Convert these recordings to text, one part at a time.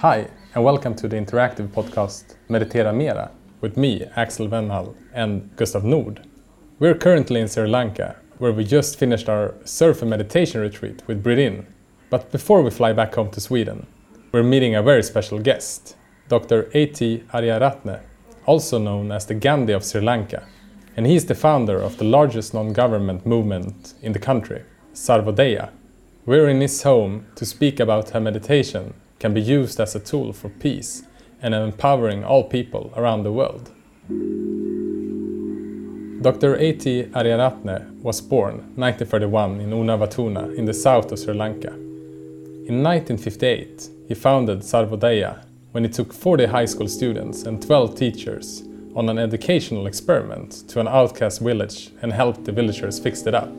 Hi, and welcome to the interactive podcast Meditera Mera with me, Axel Venhall, and Gustav Nord. We're currently in Sri Lanka, where we just finished our surf and meditation retreat with Breathe But before we fly back home to Sweden, we're meeting a very special guest, Dr. A.T. Ariyaratne, also known as the Gandhi of Sri Lanka. And he's the founder of the largest non government movement in the country, Sarvodaya. We're in his home to speak about how meditation can be used as a tool for peace and empowering all people around the world. Dr. A.T. Ariyaratne was born 1931 in Unawatuna in the south of Sri Lanka. In 1958, he founded Sarvodaya when he took 40 high school students and 12 teachers on an educational experiment to an outcast village and helped the villagers fix it up.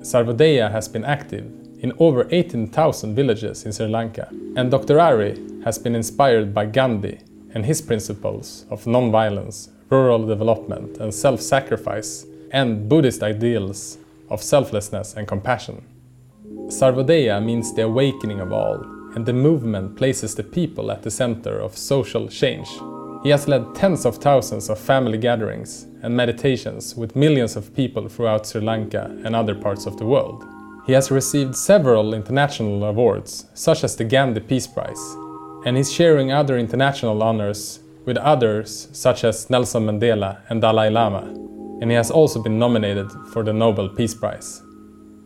Sarvodaya has been active in over 18,000 villages in Sri Lanka, and Dr. Ari has been inspired by Gandhi and his principles of non-violence, rural development and self-sacrifice, and Buddhist ideals of selflessness and compassion. Sarvodaya means the awakening of all, and the movement places the people at the center of social change. He has led tens of thousands of family gatherings and meditations with millions of people throughout Sri Lanka and other parts of the world. He has received several international awards, such as the Gandhi Peace Prize, and he's sharing other international honors with others such as Nelson Mandela and Dalai Lama, and he has also been nominated for the Nobel Peace Prize.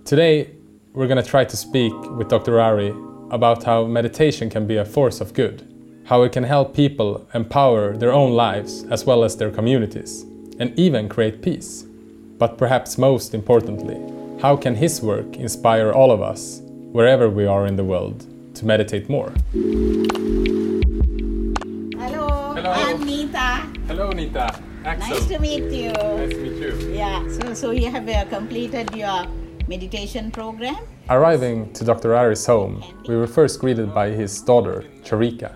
Today, we're going to try to speak with Dr. Ari about how meditation can be a force of good, how it can help people empower their own lives as well as their communities, and even create peace. But perhaps most importantly, how can his work inspire all of us, wherever we are in the world, to meditate more? Hello, Hello. I'm Nita. Hello, Nita. Axel. Nice to meet you. Nice to meet you. Yeah, so so you have uh, completed your meditation program. Arriving to Dr. Ari's home, we were first greeted by his daughter, Charika,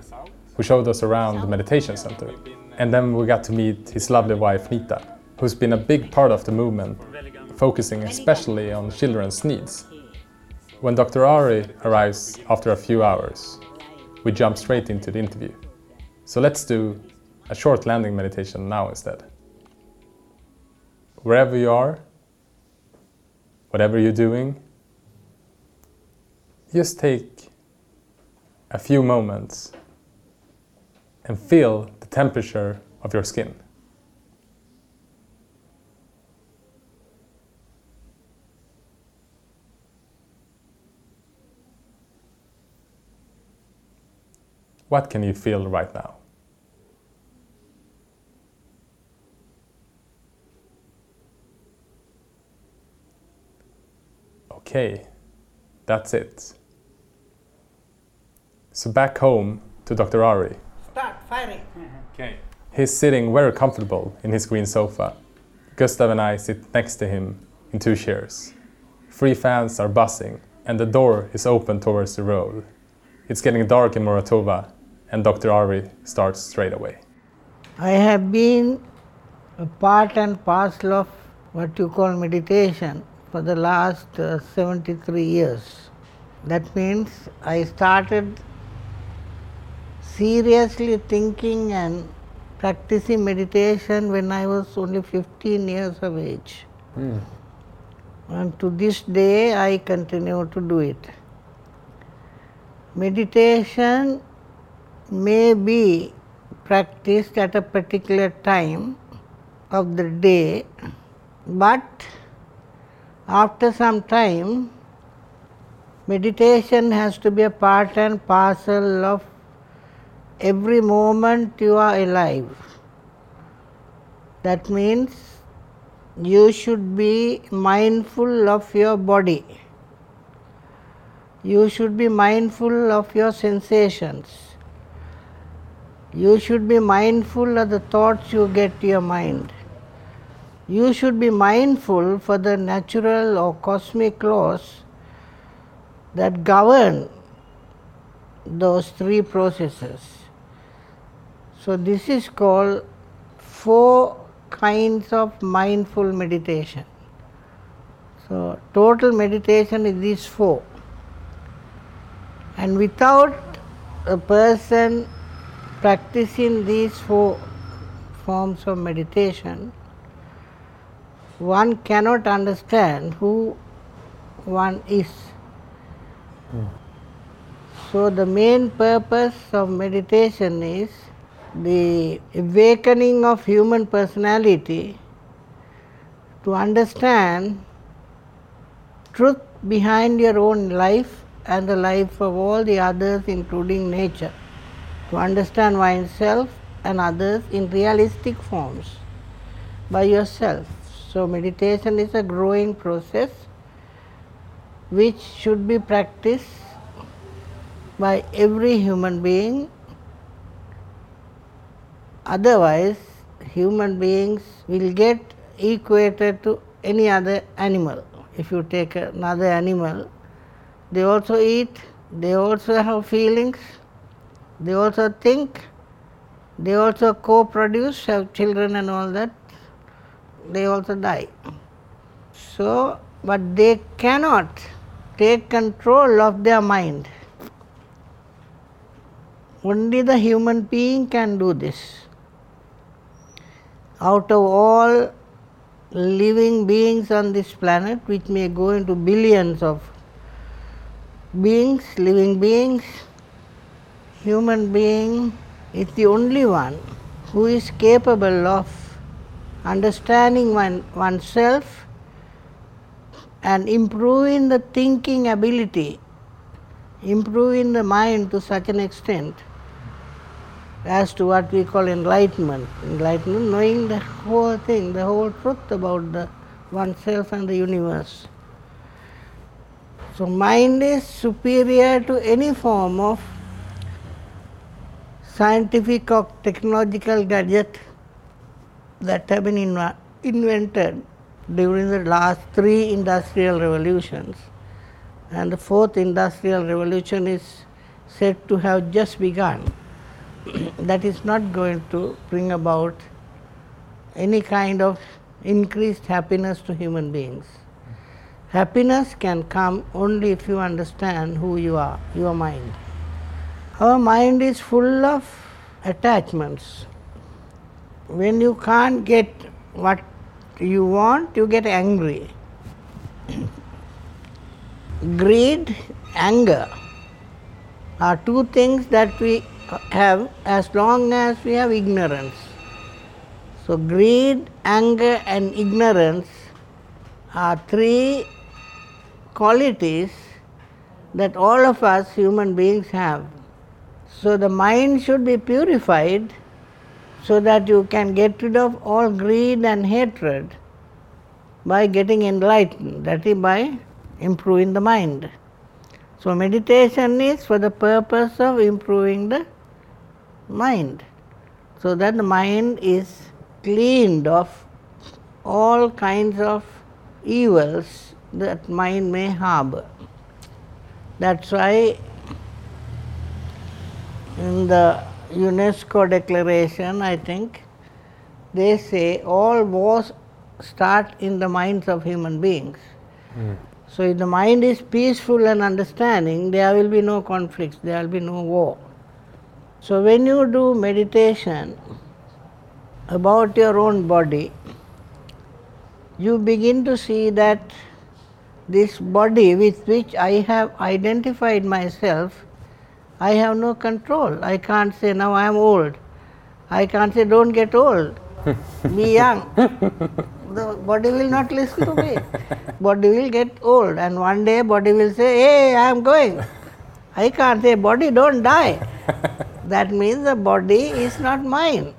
who showed us around the meditation center. And then we got to meet his lovely wife, Nita, who's been a big part of the movement, focusing especially on children's needs. When Dr. Ari arrives after a few hours, we jump straight into the interview. So let's do a short landing meditation now instead. Wherever you are, whatever you're doing, just take a few moments and feel the temperature of your skin. What can you feel right now? Okay, that's it. So back home to Dr. Ari. Start firing. Okay. He's sitting very comfortable in his green sofa. Gustav and I sit next to him in two chairs. Three fans are buzzing, and the door is open towards the road. It's getting dark in Moratuwa, and Dr. Ari starts straight away. I have been a part and parcel of what you call meditation for the last uh, 73 years. That means I started seriously thinking and practicing meditation when I was only 15 years of age. And to this day I continue to do it. Meditation may be practiced at a particular time of the day, but after some time, meditation has to be a part and parcel of every moment you are alive. That means you should be mindful of your body. You should be mindful of your sensations. You should be mindful of the thoughts you get to your mind. You should be mindful for the natural or cosmic laws that govern those three processes. So, this is called four kinds of mindful meditation. So, total meditation is these four. And without a person practicing these four forms of meditation, one cannot understand who one is. So, the main purpose of meditation is the awakening of human personality to understand truth behind your own life and the life of all the others, including nature, to understand oneself and others in realistic forms by yourself. So, meditation is a growing process which should be practiced by every human being. Otherwise, human beings will get equated to any other animal. If you take another animal, they also eat, they also have feelings, they also think, they also co produce, have children and all that, they also die. So, but they cannot take control of their mind. Only the human being can do this. Out of all living beings on this planet, which may go into billions of beings, living beings, human being is the only one who is capable of understanding one, oneself and improving the thinking ability, improving the mind to such an extent as to what we call enlightenment. Enlightenment, knowing the whole thing, the whole truth about the oneself and the universe. So, mind is superior to any form of scientific or technological gadget that have been inv- invented during the last three industrial revolutions. And the fourth industrial revolution is said to have just begun. that is not going to bring about any kind of increased happiness to human beings. Happiness can come only if you understand who you are, your mind. Our mind is full of attachments. When you can't get what you want, you get angry. Greed, anger are two things that we have as long as we have ignorance. So, greed, anger, and ignorance are three qualities that all of us human beings have. So, the mind should be purified so that you can get rid of all greed and hatred by getting enlightened, that is, by improving the mind. So, meditation is for the purpose of improving the mind, so that the mind is cleaned of all kinds of evils that mind may harbor. That's why in the UNESCO declaration, I think, they say all wars start in the minds of human beings. Mm. So, if the mind is peaceful and understanding, there will be no conflicts, there will be no war. So, when you do meditation about your own body, you begin to see that this body with which I have identified myself, I have no control. I can't say now I am old. I can't say don't get old. Be young. the body will not listen to me. body will get old and one day body will say, Hey, I am going. I can't say body don't die. that means the body is not mine.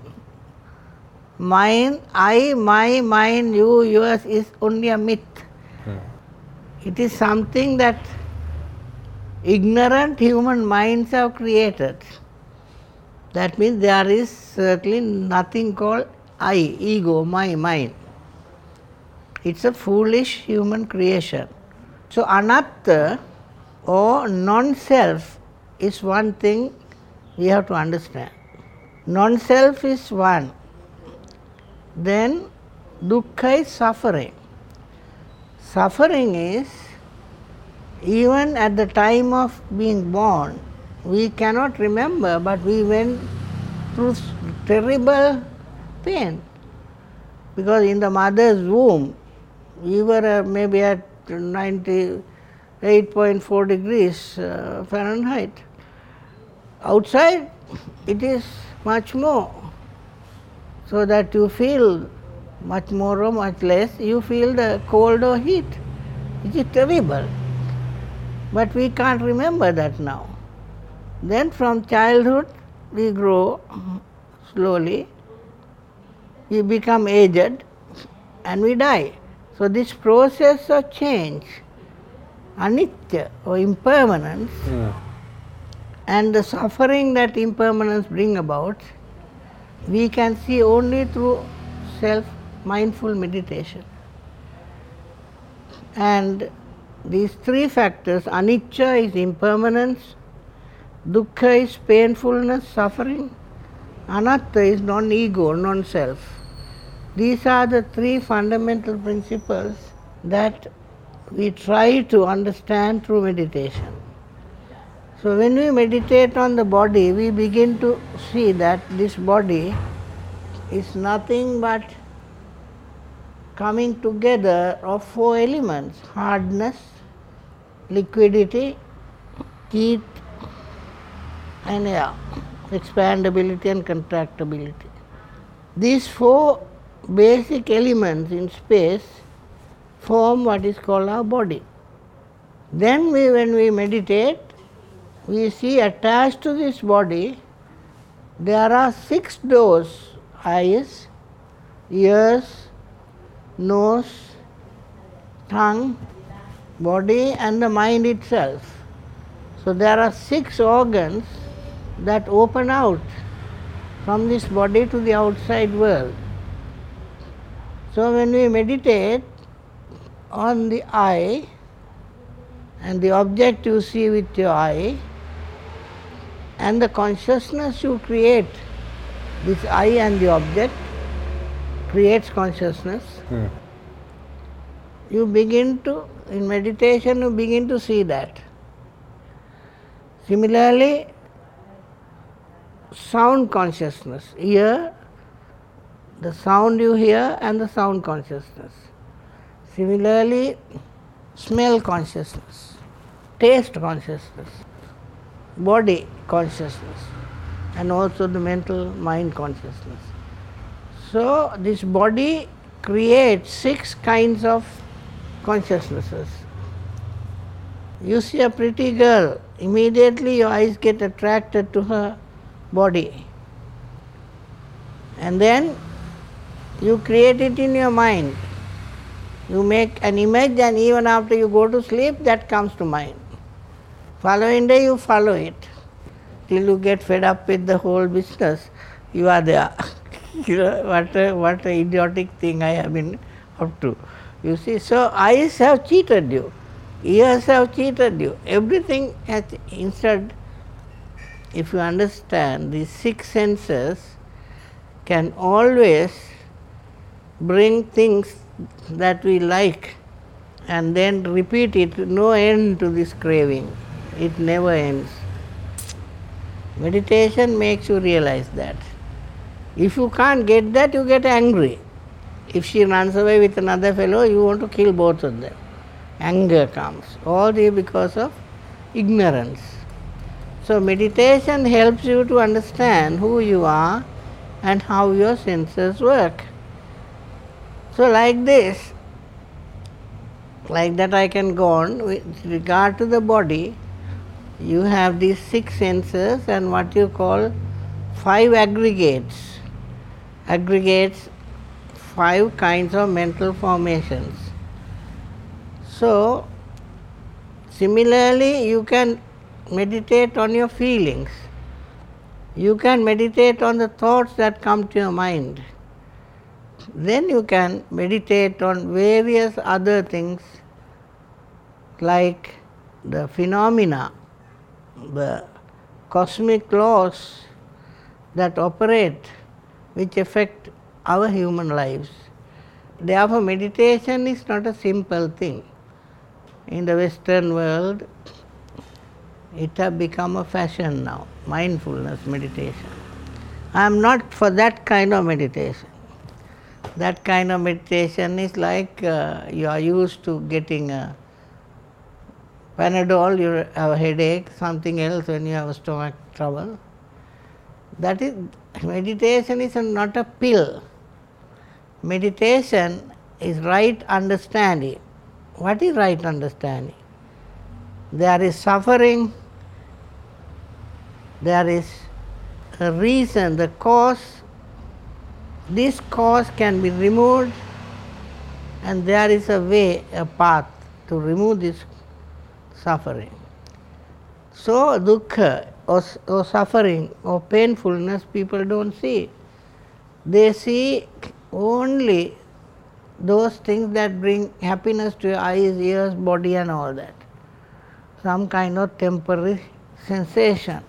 Mine, I, my, mine, you, yours is only a myth. Hmm. It is something that ignorant human minds have created. That means there is certainly nothing called I, ego, my, mind. It's a foolish human creation. So, anatta or non self is one thing we have to understand. Non self is one then dukkha is suffering. Suffering is even at the time of being born, we cannot remember, but we went through terrible pain. Because in the mother's womb, we were uh, maybe at 98.4 degrees uh, Fahrenheit. Outside, it is much more. So that you feel much more or much less, you feel the cold or heat. It is terrible. But we can't remember that now. Then from childhood, we grow slowly, we become aged, and we die. So, this process of change, anitya or impermanence, and the suffering that impermanence bring about, we can see only through self mindful meditation. And these three factors anicca is impermanence, dukkha is painfulness, suffering, anatta is non ego, non self. These are the three fundamental principles that we try to understand through meditation. So, when we meditate on the body, we begin to see that this body is nothing but coming together of four elements hardness, liquidity, heat, and air, expandability and contractibility. These four basic elements in space form what is called our body. Then, we, when we meditate, we see attached to this body there are six doors eyes, ears, nose, tongue, body, and the mind itself. So, there are six organs that open out from this body to the outside world. So, when we meditate on the eye and the object you see with your eye and the consciousness you create, this eye and the object creates consciousness. Hmm. You begin to, in meditation, you begin to see that. Similarly, sound consciousness, ear, the sound you hear and the sound consciousness. Similarly, smell consciousness, taste consciousness, body consciousness, and also the mental mind consciousness. So, this body creates six kinds of consciousnesses. You see a pretty girl, immediately your eyes get attracted to her body. And then you create it in your mind. You make an image, and even after you go to sleep, that comes to mind. Following day, you follow it till you get fed up with the whole business. You are there. you know, what a, what a idiotic thing I have been up to. You see, so eyes have cheated you, ears have cheated you, everything has instead. If you understand these six senses can always bring things that we like and then repeat it, no end to this craving. It never ends. Meditation makes you realize that. If you can't get that, you get angry. If she runs away with another fellow, you want to kill both of them. Anger comes, all this because of ignorance. So, meditation helps you to understand who you are and how your senses work. So, like this, like that I can go on with regard to the body, you have these six senses and what you call five aggregates. Aggregates five kinds of mental formations. So, similarly, you can meditate on your feelings. You can meditate on the thoughts that come to your mind. Then you can meditate on various other things like the phenomena, the cosmic laws that operate, which affect our human lives. Therefore, meditation is not a simple thing. In the Western world, It has become a fashion now, mindfulness meditation. I am not for that kind of meditation. That kind of meditation is like uh, you are used to getting a Panadol, you have a headache, something else when you have a stomach trouble. That is, meditation is not a pill. Meditation is right understanding. What is right understanding? There is suffering, there is a reason, the cause. This cause can be removed, and there is a way, a path to remove this suffering. So, dukkha or, or suffering or painfulness people don't see. They see only those things that bring happiness to your eyes, ears, body, and all that. Some kind of temporary sensation.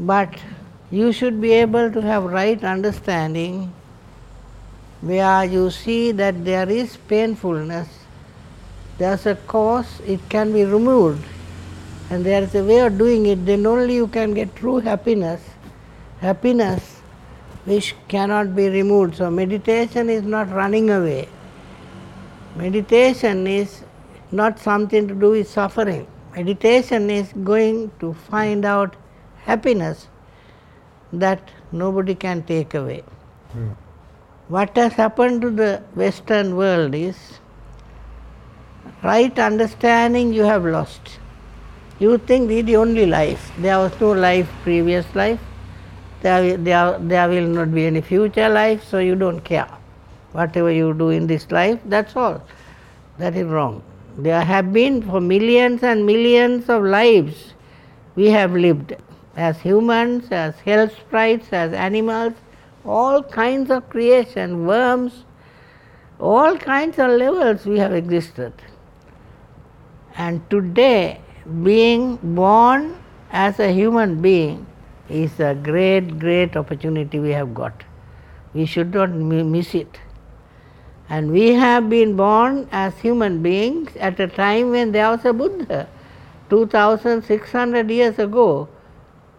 But you should be able to have right understanding where you see that there is painfulness, there is a cause, it can be removed, and there is a way of doing it, then only you can get true happiness. Happiness which cannot be removed. So, meditation is not running away. Meditation is not something to do with suffering. Meditation is going to find out happiness that nobody can take away. Mm. What has happened to the Western world is right understanding you have lost. You think this is the only life. There was no life, previous life there, there, there will not be any future life, so you don't care. Whatever you do in this life, that's all. That is wrong. There have been for millions and millions of lives we have lived as humans, as hell sprites, as animals, all kinds of creation, worms, all kinds of levels we have existed. And today, being born as a human being is a great, great opportunity we have got. We should not miss it. And we have been born as human beings at a time when there was a Buddha. 2600 years ago,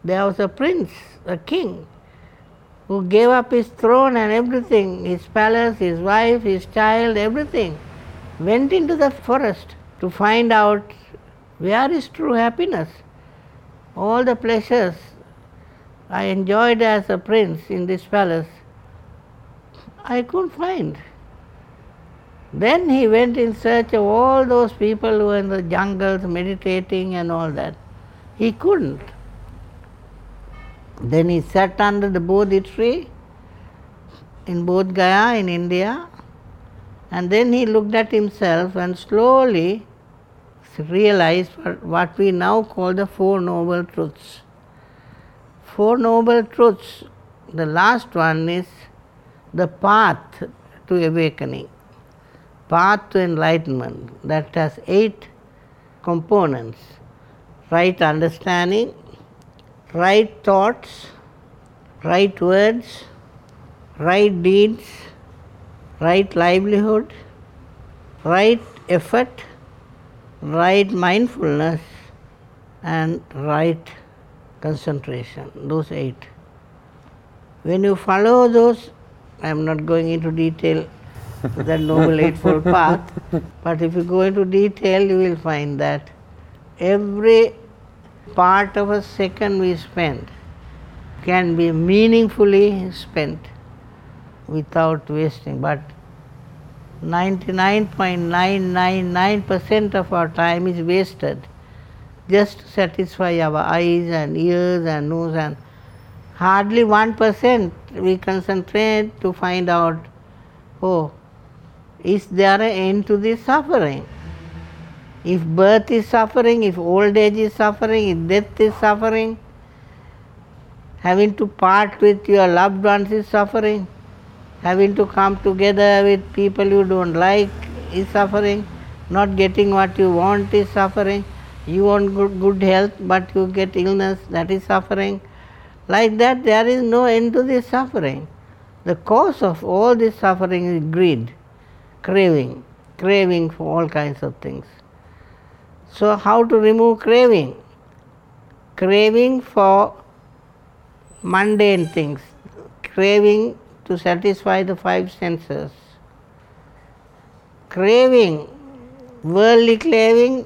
there was a prince, a king, who gave up his throne and everything his palace, his wife, his child, everything went into the forest to find out where is true happiness. All the pleasures I enjoyed as a prince in this palace, I couldn't find. Then he went in search of all those people who were in the jungles meditating and all that. He couldn't. Then he sat under the Bodhi tree in Bodh Gaya in India, and then he looked at himself and slowly realized what we now call the Four Noble Truths. Four Noble Truths. The last one is the path to awakening, path to enlightenment. That has eight components. Right understanding, right thoughts, right words, right deeds, right livelihood, right effort, right mindfulness, and right concentration, those eight. When you follow those, I am not going into detail that Noble Eightfold Path, but if you go into detail, you will find that every part of a second we spend can be meaningfully spent without wasting, but 99.999% of our time is wasted just to satisfy our eyes and ears and nose and hardly 1% we concentrate to find out, oh, is there an end to this suffering? If birth is suffering, if old age is suffering, if death is suffering, having to part with your loved ones is suffering, having to come together with people you don't like is suffering, not getting what you want is suffering you want good, good health but you get illness, that is suffering. Like that, there is no end to this suffering. The cause of all this suffering is greed, craving, craving for all kinds of things. So, how to remove craving? Craving for mundane things, craving to satisfy the five senses, craving, worldly craving,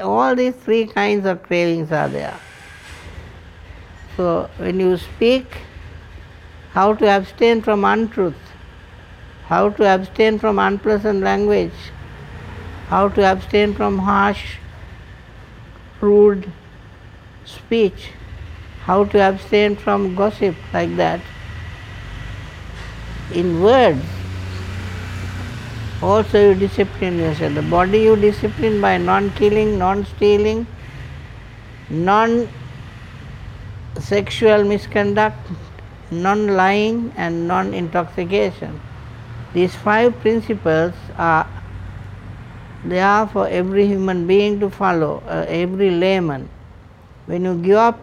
all these three kinds of cravings are there. So, when you speak, how to abstain from untruth, how to abstain from unpleasant language, how to abstain from harsh, rude speech, how to abstain from gossip like that. In words, also you discipline yourself. The body you discipline by non killing, non stealing, non sexual misconduct, non lying, and non intoxication. These five principles are there for every human being to follow, uh, every layman. When you give up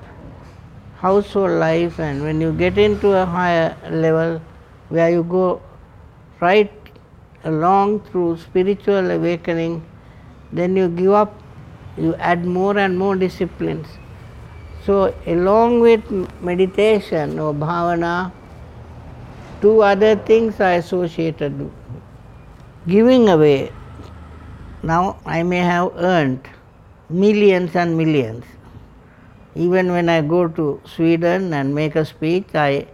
household life and when you get into a higher level where you go right along through spiritual awakening, then you give up, you add more and more disciplines. So, along with meditation or bhavana, two other things are associated. Giving away. Now, I may have earned millions and millions. Even when I go to Sweden and make a speech, I,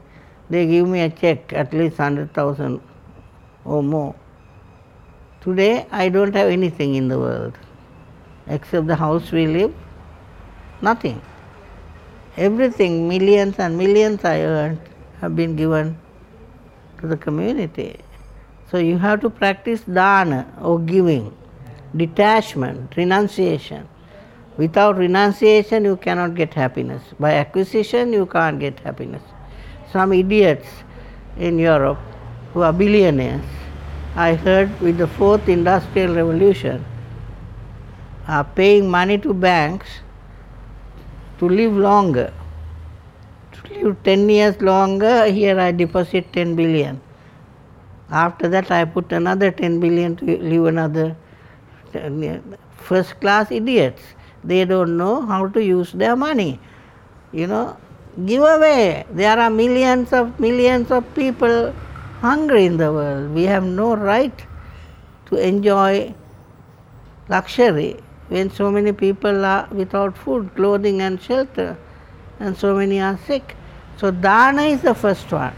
they give me a check at least 100,000 or more. Today, I don't have anything in the world except the house we live, nothing. Everything, millions and millions I earned, have been given to the community. So you have to practice dana or giving, detachment, renunciation. Without renunciation, you cannot get happiness. By acquisition, you can't get happiness. Some idiots in Europe who are billionaires, I heard with the fourth industrial revolution, are paying money to banks to live longer. To live 10 years longer, here I deposit 10 billion. After that, I put another 10 billion to live another first class idiots. They don't know how to use their money. You know, give away. There are millions of millions of people hungry in the world. We have no right to enjoy luxury when so many people are without food, clothing, and shelter, and so many are sick. So, dana is the first one.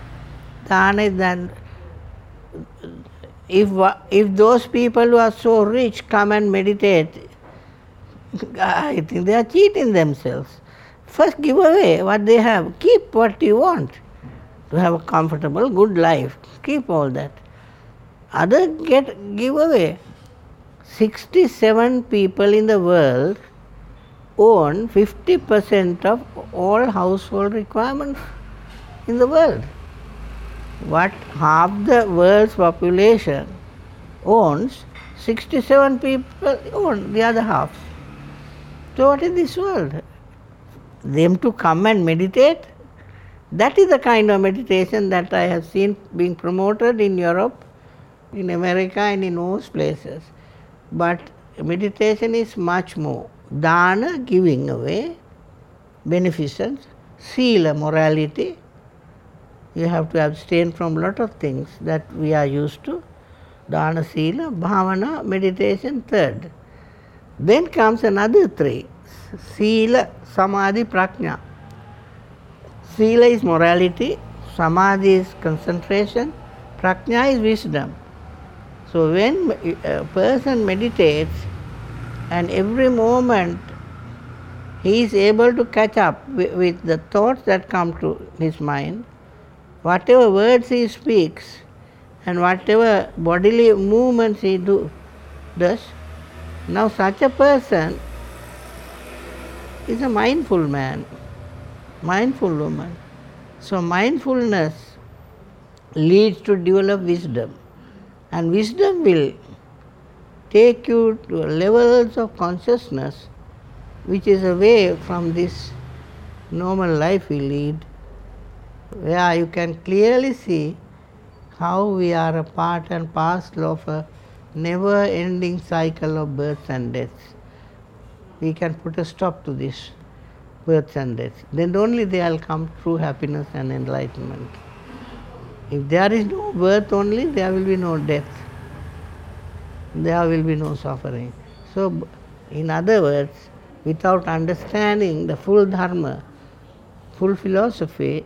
Dana is then. If, if those people who are so rich come and meditate, I think they are cheating themselves. First, give away what they have, keep what you want to have a comfortable, good life. Keep all that. Other get give away. 67 people in the world own 50% of all household requirements in the world. What half the world's population owns, 67 people own the other half. So, what is this world? Them to come and meditate? That is the kind of meditation that I have seen being promoted in Europe, in America, and in most places. But meditation is much more. Dana, giving away, beneficence, sila, morality. You have to abstain from lot of things that we are used to. Dana, sila, bhavana, meditation, third. Then comes another three. Sila, samadhi, prajna. Sila is morality, samadhi is concentration, prajna is wisdom. So when uh, a person meditates and every moment he is able to catch up with, with the thoughts that come to his mind, whatever words he speaks and whatever bodily movements he do, does, now such a person is a mindful man, mindful woman. So mindfulness leads to develop wisdom and wisdom will take you to levels of consciousness which is away from this normal life we lead, where you can clearly see how we are a part and parcel of a never ending cycle of births and deaths. we can put a stop to this birth and death. Then only there will come true happiness and enlightenment. If there is no birth only, there will be no death. There will be no suffering. So, in other words, without understanding the full dharma, full philosophy,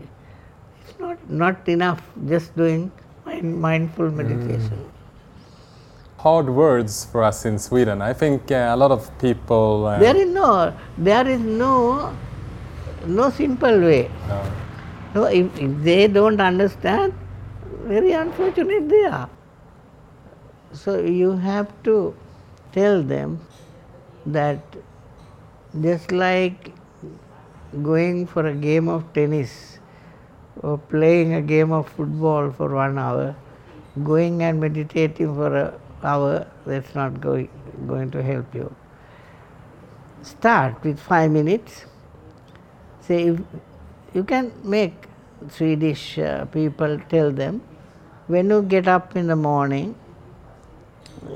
it's not, not enough just doing mind, mindful meditation. Mm hard words for us in Sweden. I think uh, a lot of people. Uh, there is no, there is no, no simple way. No. So if, if they don't understand, very unfortunate they are. So you have to tell them that just like going for a game of tennis or playing a game of football for one hour, going and meditating for an hour, that's not going, going to help you. Start with five minutes. Say, if you can make Swedish uh, people tell them, when you get up in the morning,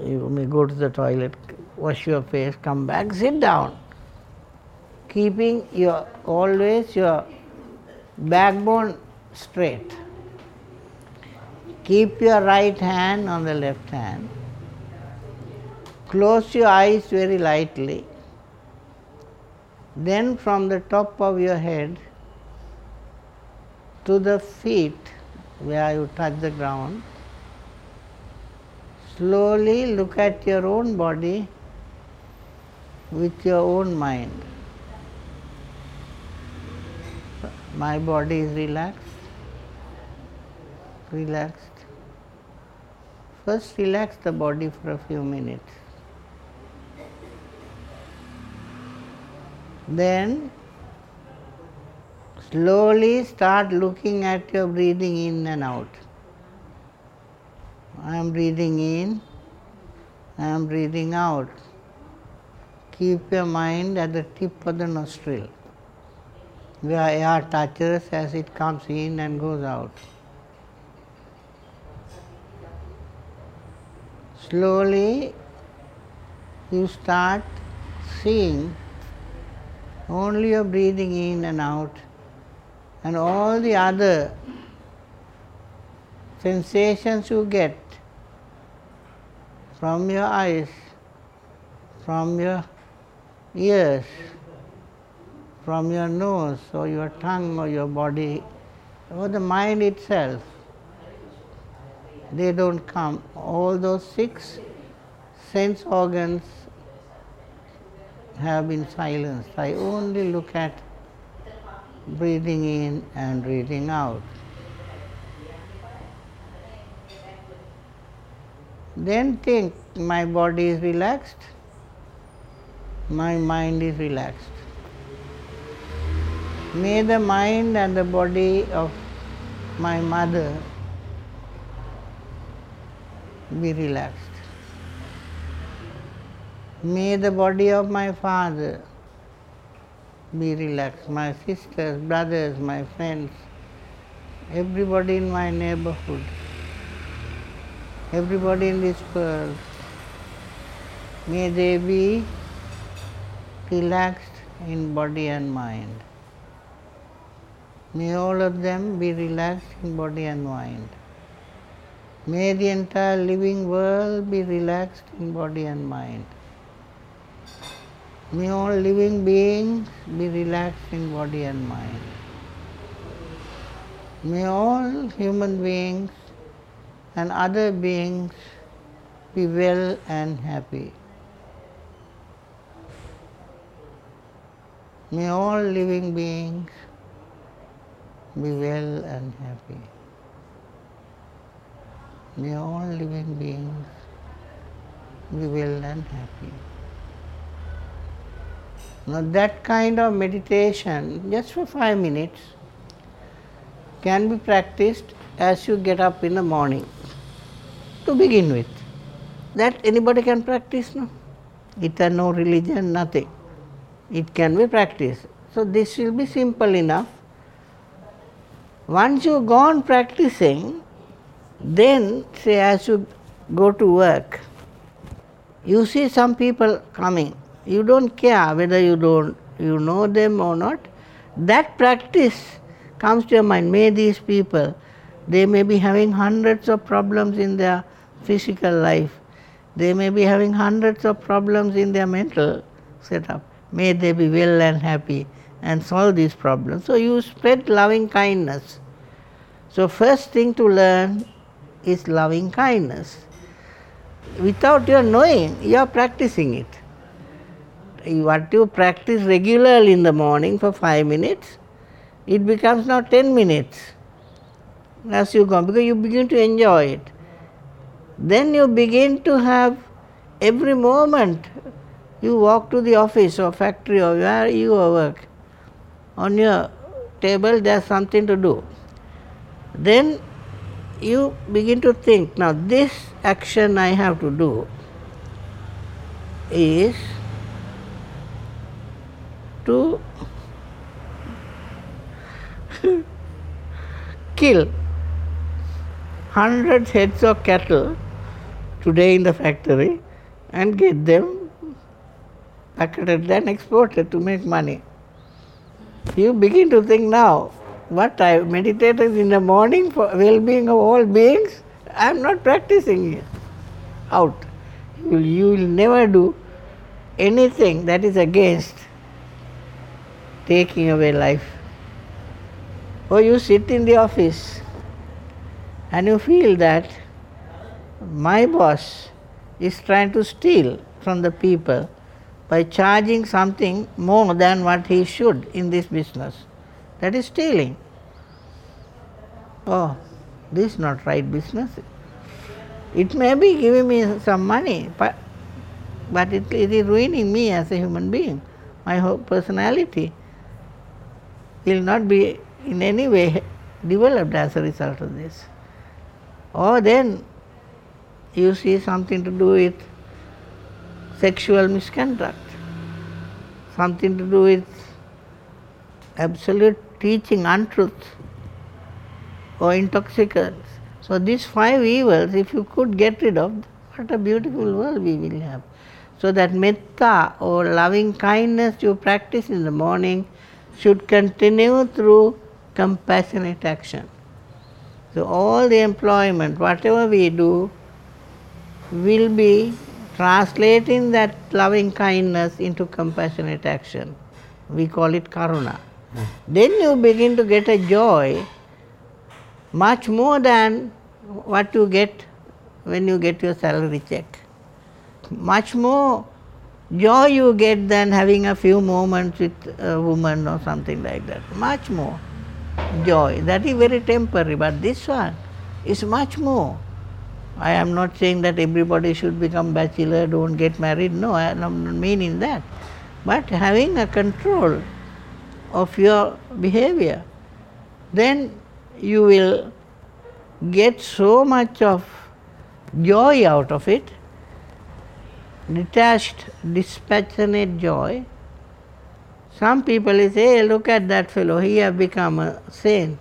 you may go to the toilet, wash your face, come back, sit down, keeping your always your backbone straight. Keep your right hand on the left hand Close your eyes very lightly. Then from the top of your head to the feet where you touch the ground, slowly look at your own body with your own mind. My body is relaxed, relaxed. First, relax the body for a few minutes. Then slowly start looking at your breathing in and out. I am breathing in, I am breathing out. Keep your mind at the tip of the nostril where air touches as it comes in and goes out. Slowly you start seeing only your breathing in and out, and all the other sensations you get from your eyes, from your ears, from your nose or your tongue or your body or the mind itself, they don't come. All those six sense organs have been silenced. I only look at breathing in and breathing out. Then think my body is relaxed, my mind is relaxed. May the mind and the body of my mother be relaxed. May the body of my father be relaxed, my sisters, brothers, my friends, everybody in my neighborhood, everybody in this world, may they be relaxed in body and mind. May all of them be relaxed in body and mind. May the entire living world be relaxed in body and mind. May all living beings be relaxed in body and mind. May all human beings and other beings be well and happy. May all living beings be well and happy. May all living beings be well and happy. Now, that kind of meditation, just for five minutes, can be practiced as you get up in the morning to begin with. That anybody can practice, no? It has no religion, nothing. It can be practiced. So, this will be simple enough. Once you go on practicing, then say as you go to work, you see some people coming You don't care whether you don't you know them or not. That practice comes to your mind. May these people, they may be having hundreds of problems in their physical life. They may be having hundreds of problems in their mental setup. May they be well and happy and solve these problems. So you spread loving kindness. So first thing to learn is loving kindness. Without your knowing, you are practicing it. What you practice regularly in the morning for five minutes, it becomes now ten minutes as you go because you begin to enjoy it. Then you begin to have every moment you walk to the office or factory or where you work, on your table there's something to do. Then you begin to think, now this action I have to do is to kill hundreds heads of cattle today in the factory and get them packeted and exported to make money. You begin to think now, what I meditated in the morning for well-being of all beings, I am not practicing it out. You will never do anything that is against taking away life. Or you sit in the office and you feel that my boss is trying to steal from the people by charging something more than what he should in this business. That is stealing. Oh, this is not right business. It may be giving me some money, but, but it, it is ruining me as a human being. My whole personality will not be in any way developed as a result of this. Or then you see something to do with sexual misconduct, something to do with absolute teaching untruth or intoxicants. So these five evils, if you could get rid of, what a beautiful world we will have. So that metta or loving kindness you practice in the morning should continue through compassionate action. So all the employment, whatever we do, will be translating that loving kindness into compassionate action. We call it karuna. Then you begin to get a joy much more than what you get when you get your salary check. Much more joy you get than having a few moments with a woman or something like that. Much more joy. That is very temporary, but this one is much more. I am not saying that everybody should become bachelor, don't get married. No, I am not meaning that. But having a control of your behavior, then you will get so much of joy out of it, detached, dispassionate joy. Some people say, hey, look at that fellow, he has become a saint.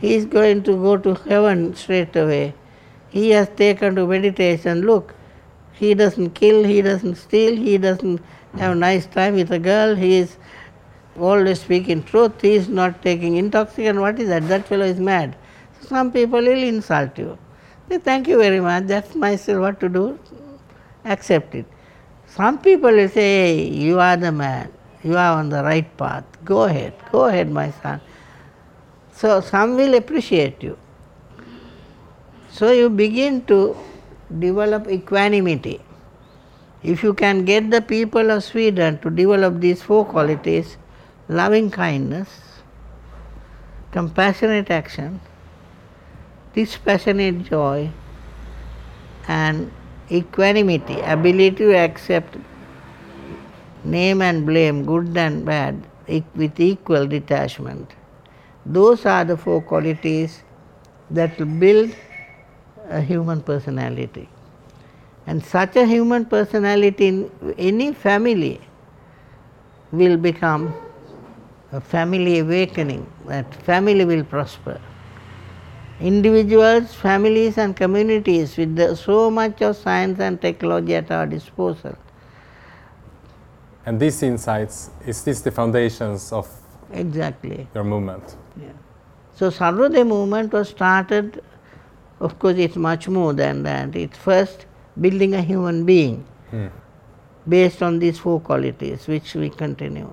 He is going to go to heaven straight away. He has taken to meditation. Look, he doesn't kill, he doesn't steal, he doesn't have a nice time with a girl, he is always speaking truth, he is not taking intoxicant. What is that? That fellow is mad. Some people will insult you. Say, thank you very much, that's myself what to do. Accept it. Some people will say, hey, you are the man, you are on the right path, go ahead, go ahead, my son. So some will appreciate you. So you begin to develop equanimity. If you can get the people of Sweden to develop these four qualities loving kindness, compassionate action, dispassionate joy, and equanimity, ability to accept name and blame, good and bad, with equal detachment. Those are the four qualities that build a human personality. And such a human personality in any family will become a family awakening, that family will prosper. Individuals, families, and communities with the, so much of science and technology at our disposal And these insights, is this the foundations of Exactly. your movement? Yeah. So Sarvodaya movement was started, of course it's much more than that. It's first building a human being Hmm. based on these four qualities which we continue.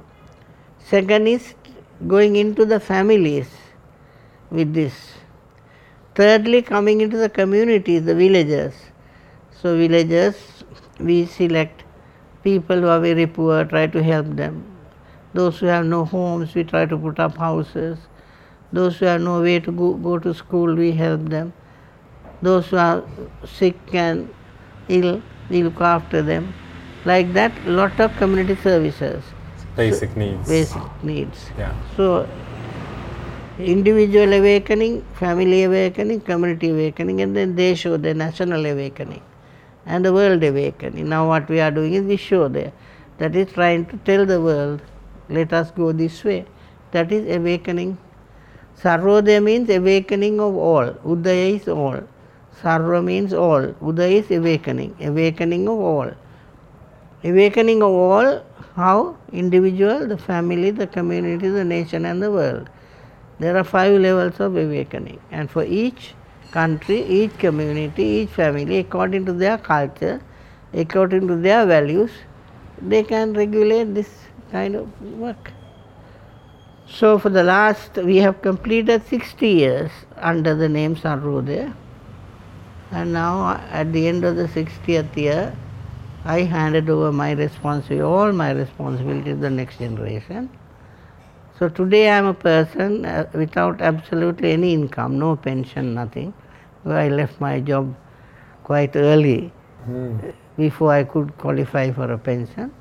Second is going into the families with this. Thirdly, coming into the communities, the villagers So, villagers, we select people who are very poor, try to help them. Those who have no homes, we try to put up houses. Those who have no way to go, go to school, we help them. Those who are sick and ill, we look after them. Like that, lot of community services, Basic needs. basic needs. Yeah. So, individual awakening, family awakening, community awakening, and then they show the national awakening and the world awakening. Now, what we are doing is we show there. That is trying to tell the world, let us go this way. That is awakening. Sarvodaya means awakening of all. Udaya is all. Sarva means all. Udaya is awakening. Awakening of all. Awakening of all, how? Individual, the family, the community, the nation, and the world. There are five levels of awakening, and for each country, each community, each family, according to their culture, according to their values, they can regulate this kind of work. So, for the last, we have completed 60 years under the name Sarvodaya, and now at the end of the 60th year, I handed over my responsibility, all my responsibility to the next generation. So today I am a person uh, without absolutely any income, no pension, nothing. I left my job quite early before I could qualify for a pension.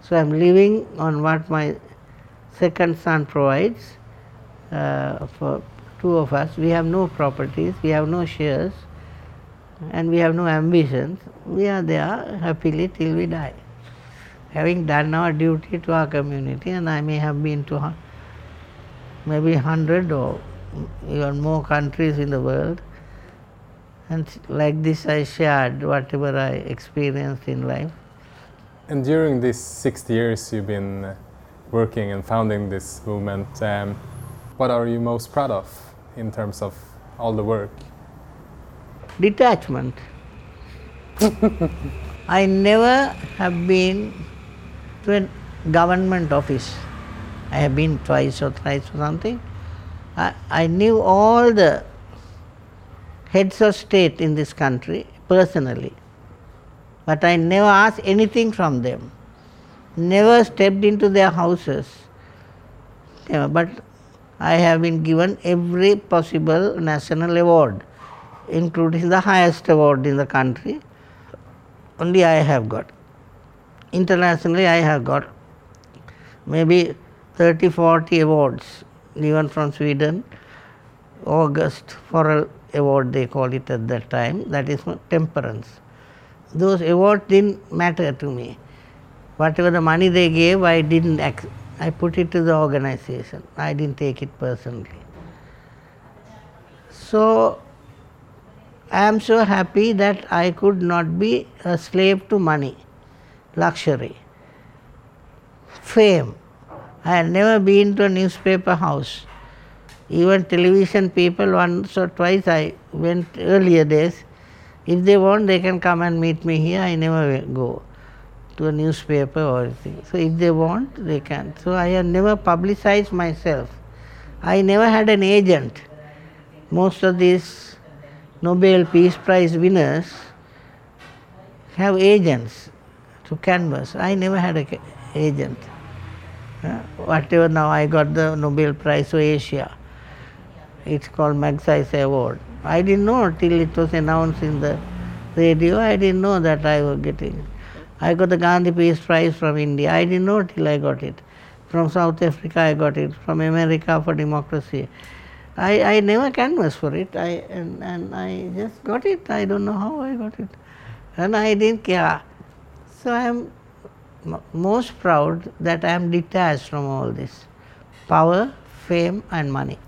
So I am living on what my second son provides uh, for two of us. We have no properties, we have no shares, and we have no ambitions. We are there happily till we die. Having done our duty to our community, and I may have been to hu- maybe 100 or even more countries in the world. And like this, I shared whatever I experienced in life. And during these 60 years you've been working and founding this movement, um, what are you most proud of in terms of all the work? Detachment. I never have been to a government office. I have been twice or thrice or something. I, I knew all the heads of state in this country personally, but I never asked anything from them. Never stepped into their houses. Never. But I have been given every possible national award, including the highest award in the country. Only I have got. Internationally, I have got maybe 30 40 awards given from Sweden. August for Forel Award, they call it at that time, that is temperance. Those awards didn't matter to me. Whatever the money they gave, I didn't, I put it to the organization. I didn't take it personally. So, I am so happy that I could not be a slave to money, luxury, fame. I had never been to a newspaper house. Even television people, once or twice I went earlier days. If they want, they can come and meet me here. I never go to a newspaper or anything. So if they want, they can. So I have never publicized myself. I never had an agent. Most of these Nobel Peace Prize winners have agents to canvas. I never had an agent. Whatever now I got the Nobel Prize for Asia. It's called Magsaysay Award. I didn't know till it was announced in the radio. I didn't know that I was getting. I got the Gandhi Peace Prize from India. I didn't know till I got it. From South Africa I got it. From America for democracy. I, I never canvassed for it. I and, and I just got it. I don't know how I got it. And I didn't care. So I am m- most proud that I am detached from all this power, fame, and money.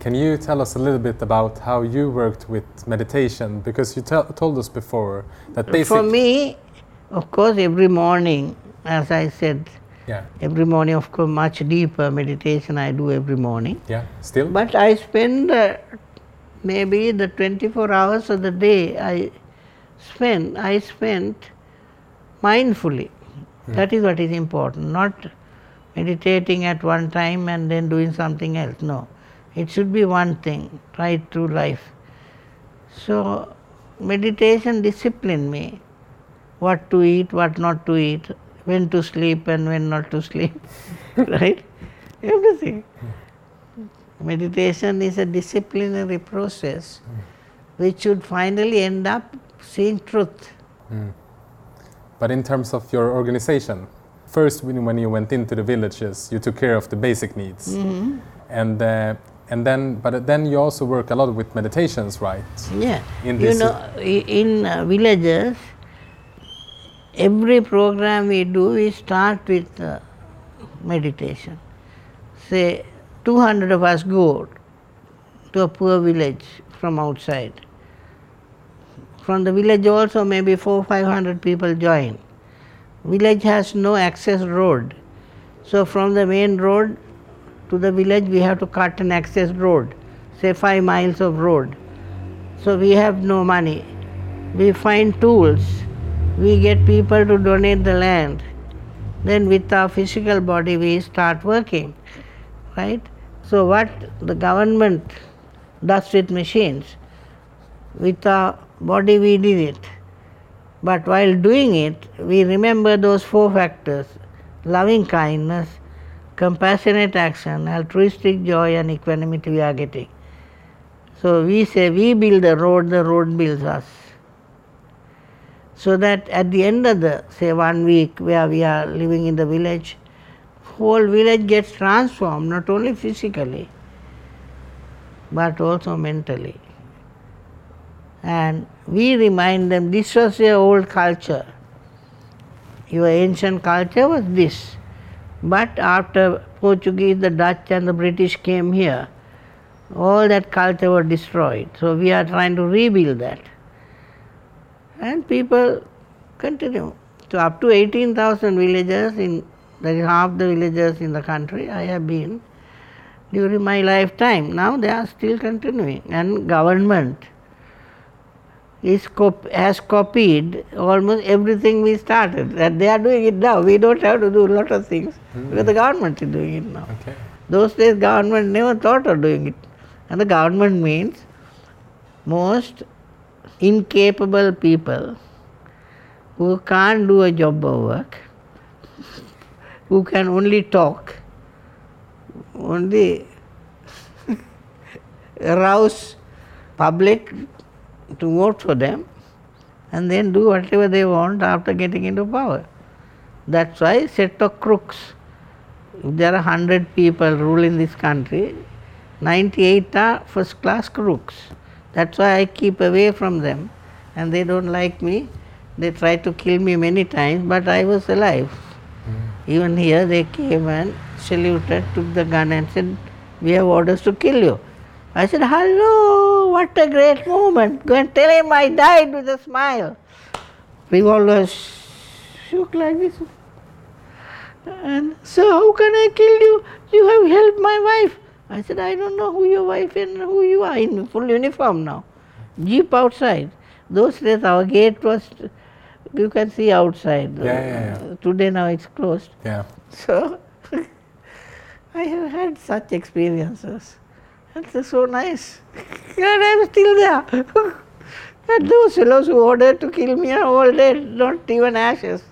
Can you tell us a little bit about how you worked with meditation? Because you told us before that For me, Of course, every morning, as I said, Yeah. every morning, of course, much deeper meditation I do every morning. Yeah. Still. But I spend uh, maybe the 24 hours of the day I spend, I spent mindfully. That is what is important, not meditating at one time and then doing something else. No, it should be one thing right through life. So, meditation disciplined me what to eat, what not to eat, when to sleep and when not to sleep, right? Everything. Meditation is a disciplinary process which should finally end up seeing truth. Hmm. But in terms of your organization, first when you went into the villages, you took care of the basic needs, and uh, and then but then you also work a lot with meditations, right? Yeah. In you know, in uh, villages, every program we do, we start with uh, meditation. Say, 200 of us go to a poor village from outside. From the village also, maybe four, five hundred people join. Village has no access road, so from the main road to the village, we have to cut an access road, say five miles of road. So we have no money. We find tools. We get people to donate the land. Then with our physical body we start working. Right? So what the government does with machines, with our body we did it. But while doing it, we remember those four factors loving kindness, compassionate action, altruistic joy, and equanimity we are getting. So we say we build the road, the road builds us. So that at the end of the say one week where we are living in the village, whole village gets transformed not only physically but also mentally. And we remind them this was your old culture. Your ancient culture was this. But after Portuguese, the Dutch and the British came here, all that culture was destroyed. So we are trying to rebuild that. And people continue. So up to 18,000 villages in that is half the villages in the country I have been during my lifetime. Now they are still continuing and government is cop- has copied almost everything we started. That they are doing it now. We don't have to do a lot of things hmm. because the government is doing it now. Okay. Those days government never thought of doing it. And the government means most incapable people who can't do a job or work, who can only talk, only arouse public to vote for them and then do whatever they want after getting into power. That's why set of crooks. If there are hundred people ruling this country, ninety-eight are first class crooks. That's why I keep away from them and they don't like me. They tried to kill me many times, but I was alive. Hmm. Even here they came and saluted, took the gun and said, We have orders to kill you. I said, Hello, what a great moment. Go and tell him I died with a smile. Revolver shook like this. And so, how can I kill you? You have helped my wife. I said, I don't know who your wife is and who you are in full uniform now. Jeep outside. Those days our gate was, you can see outside. Yeah, yeah, yeah. Today now it's closed. Yeah. So, I have had such experiences. It's so nice. and I'm still there. and those fellows who ordered to kill me are all dead, not even ashes.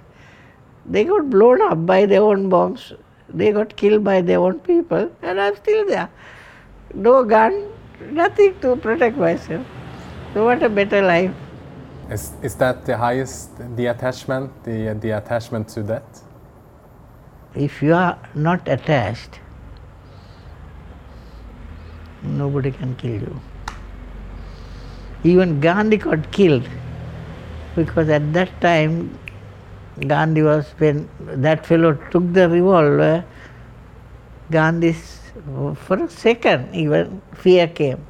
They got blown up by their own bombs. They got killed by their own people, and I'm still there. No gun, nothing to protect myself. So, what a better life. Is, is that the highest, the attachment, the, the attachment to death? If you are not attached, nobody can kill you. Even Gandhi got killed because at that time Gandhi was when that fellow took the revolver, Gandhi's for a second even fear came.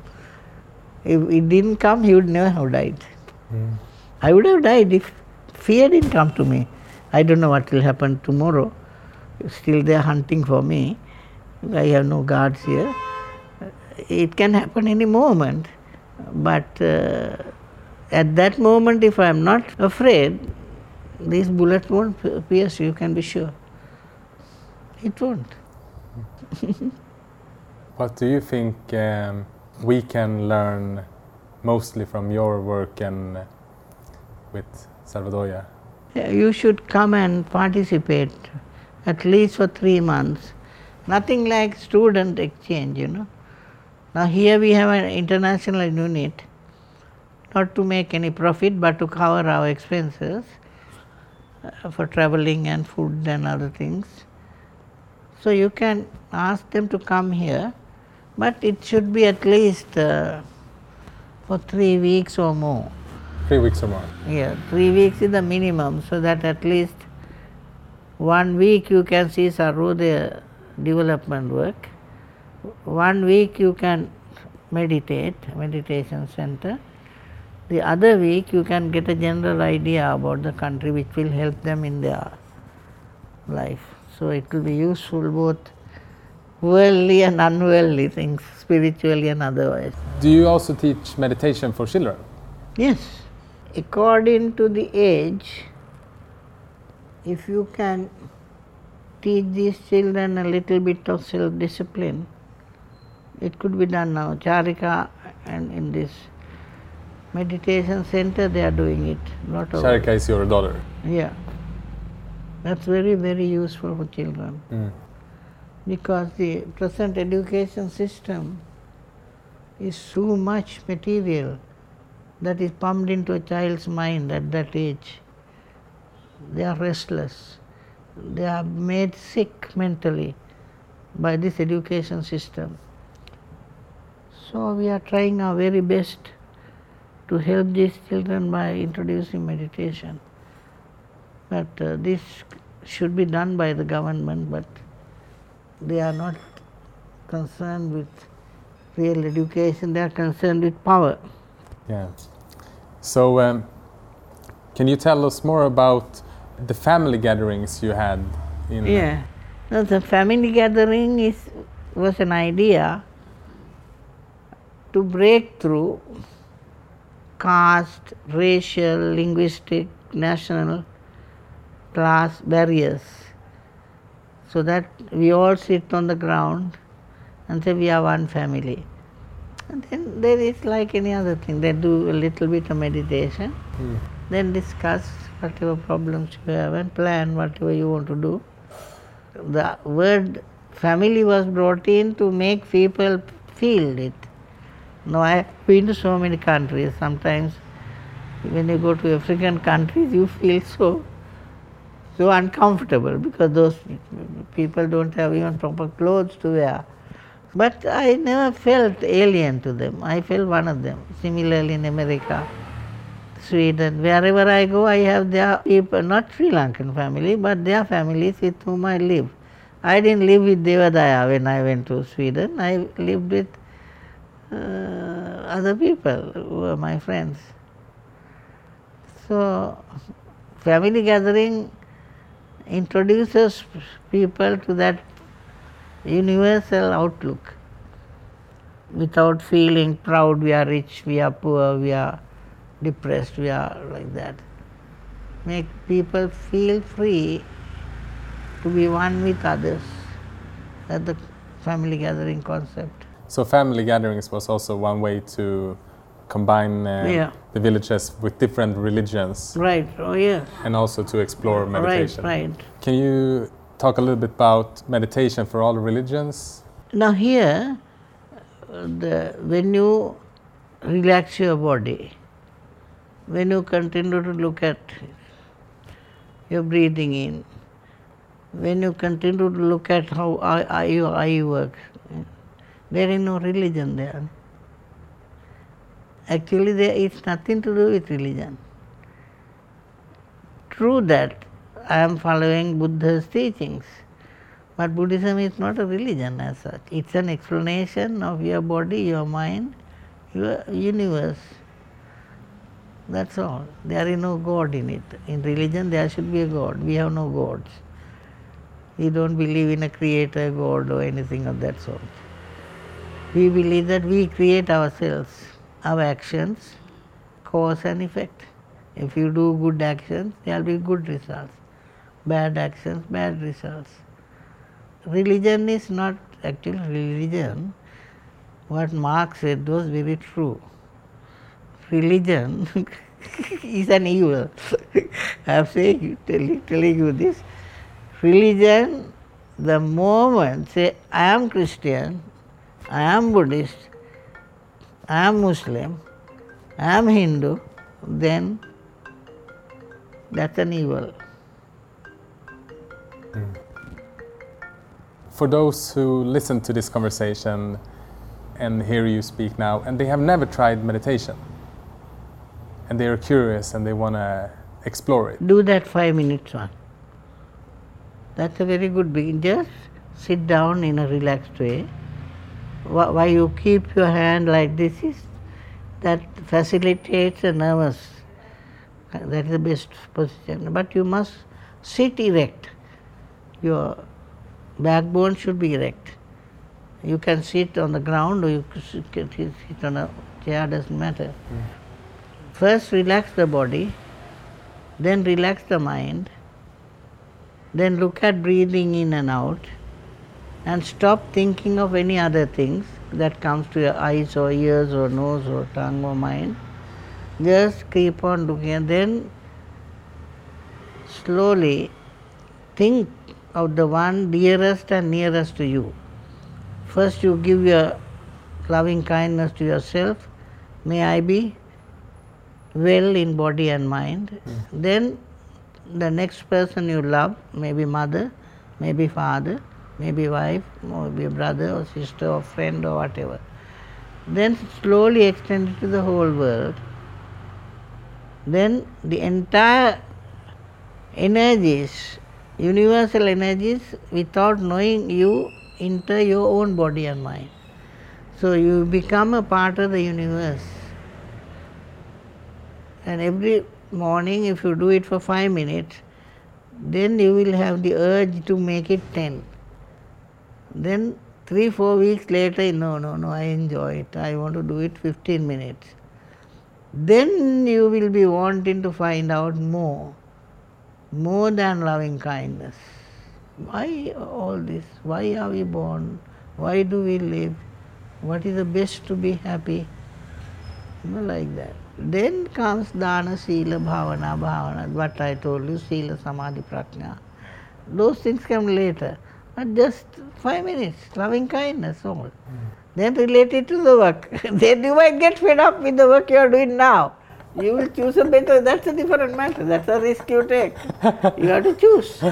If it didn't come, he would never have died. Hmm. I would have died if fear didn't come to me. I don't know what will happen tomorrow. Still, they are hunting for me. I have no guards here. It can happen any moment. But uh, at that moment, if I am not afraid, these bullets won't pierce you, you can be sure. It won't. what do you think um, we can learn mostly from your work and uh, with Sarvodaya? You should come and participate at least for three months. Nothing like student exchange, you know. Now here we have an international unit, not to make any profit but to cover our expenses uh, for traveling and food and other things. So you can ask them to come here, but it should be at least uh, for three weeks or more. Three weeks or more? Yeah, three weeks is the minimum, so that at least one week you can see Sarvodaya development work. One week you can meditate, meditation center. The other week you can get a general idea about the country which will help them in their life. So it will be useful both worldly and unworldly things, spiritually and otherwise. Do you also teach meditation for children? Yes. According to the age, if you can teach these children a little bit of self discipline, it could be done now. Charika and in this meditation center they are doing it. Not Charika is your daughter? Yeah. That's very, very useful for children. Mm. Because the present education system is so much material that is pumped into a child's mind at that age. They are restless. They are made sick mentally by this education system. So we are trying our very best to help these children by introducing meditation. But uh, this should be done by the government, but they are not concerned with real education, they are concerned with power. Yeah. So, um, can you tell us more about the family gatherings you had? In yeah. No, the family gathering is was an idea to break through caste, racial, linguistic, national class barriers so that we all sit on the ground and say we are one family. And then there is like any other thing, they do a little bit of meditation, Mm. then discuss whatever problems you have and plan whatever you want to do. The word family was brought in to make people feel it. Now I have been to so many countries, sometimes when you go to African countries you feel so so uncomfortable because those people don't have even proper clothes to wear. But I never felt alien to them. I felt one of them. Similarly in America, Sweden, wherever I go, I have their people, not Sri Lankan family, but their families with whom I live. I didn't live with Devadaya when I went to Sweden. I lived with uh, other people who are my friends. So, family gathering introduces people to that universal outlook without feeling proud we are rich, we are poor, we are depressed, we are like that. Make people feel free to be one with others. That's the family gathering concept. So, family gatherings was also one way to combine uh, Yeah. the villages with different religions Right, oh yes. and also to explore meditation. Right, right. Can you talk a little bit about meditation for all religions? Now here, the, when you relax your body, when you continue to look at your breathing in, when you continue to look at how eye, eye, eye works, there is no religion there. Actually, there is nothing to do with religion. True that I am following Buddha's teachings, but Buddhism is not a religion as such. It's an explanation of your body, your mind, your universe. That's all. There is no God in it. In religion, there should be a God. We have no gods. We don't believe in a creator God or anything of that sort. We believe that we create ourselves, our actions, cause and effect. If you do good actions, there will be good results. Bad actions, bad results. Religion is not actually religion. What Marx said was very true religion is an evil. I am saying, telling, telling you this. Religion, the moment say, I am Christian, I am Buddhist, I am Muslim, I am Hindu, then that's an evil. Hmm. For those who listen to this conversation and hear you speak now, and they have never tried meditation, and they are curious and they want to explore it. Do that five minutes one. That's a very good beginning. Just sit down in a relaxed way. Why you keep your hand like this is that facilitates the nervous. That is the best position. But you must sit erect. Your backbone should be erect. You can sit on the ground or you can sit on a chair, doesn't matter. Mm. First relax the body, then relax the mind, then look at breathing in and out, and stop thinking of any other things that comes to your eyes or ears or nose or tongue or mind. Just keep on looking and then slowly think of the one dearest and nearest to you. First you give your loving kindness to yourself. May I be well in body and mind, mm. then the next person you love, maybe mother, maybe father, maybe wife, maybe a brother or sister or friend or whatever. Then slowly extend it to the whole world. Then the entire energies, universal energies, without knowing you, enter your own body and mind. So you become a part of the universe. And every morning, if you do it for five minutes, then you will have the urge to make it 10. Then, three, four weeks later, no, no, no, I enjoy it. I want to do it 15 minutes. Then you will be wanting to find out more, more than loving kindness. Why all this? Why are we born? Why do we live? What is the best to be happy? You know, like that. Then comes dana, sila, bhavana, bhavana, what I told you, sila, samadhi, prajna. Those things come later. But just five minutes, loving kindness, all. Mm. Then related to the work. then you might get fed up with the work you are doing now. You will choose a better, that's a different matter. That's a risk you take. you have to choose.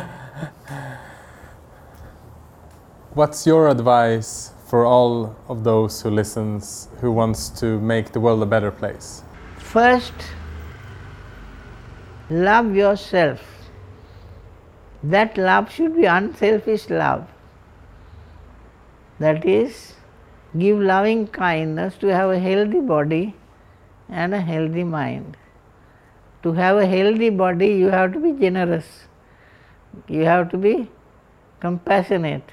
What's your advice for all of those who listens who wants to make the world a better place? First, love yourself. That love should be unselfish love. That is, give loving kindness to have a healthy body and a healthy mind. To have a healthy body, you have to be generous. You have to be compassionate.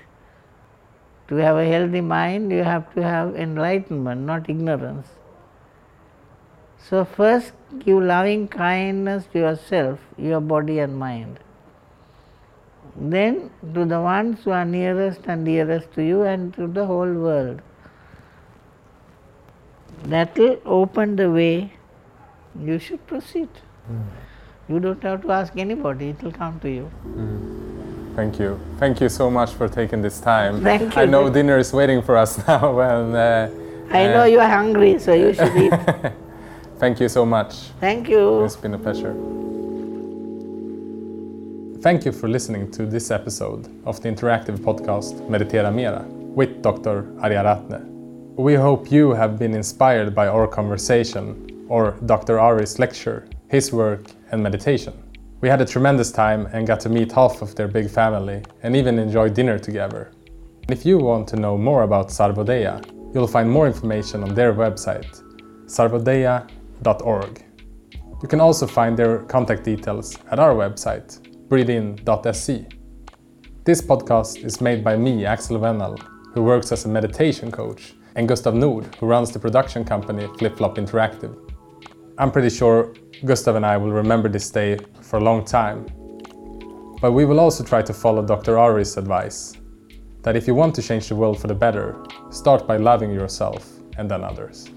To have a healthy mind, you have to have enlightenment, not ignorance. So, first give loving kindness to yourself, your body and mind. Then to the ones who are nearest and dearest to you and to the whole world. That will open the way you should proceed. Mm. You don't have to ask anybody, it will come to you. Mm. Thank you. Thank you so much for taking this time. Thank you. I know dinner is waiting for us now. And, uh, I know uh, you are hungry, so you should eat. Thank you so much. Thank you. It's been a pleasure. Thank you for listening to this episode of the interactive podcast Meditera Mera with Dr. Ariyaratne. We hope you have been inspired by our conversation or Dr. Ari's lecture, his work, and meditation. We had a tremendous time and got to meet half of their big family and even enjoy dinner together. If you want to know more about Sarvodaya, you'll find more information on their website, sarvodaya.org. You can also find their contact details at our website, breathein.se. This podcast is made by me, Axel Wennel, who works as a meditation coach, and Gustav Nord, who runs the production company Flip Flop Interactive. I'm pretty sure Gustav and I will remember this day for a long time. But we will also try to follow Dr. Ari's advice that if you want to change the world for the better, start by loving yourself and then others.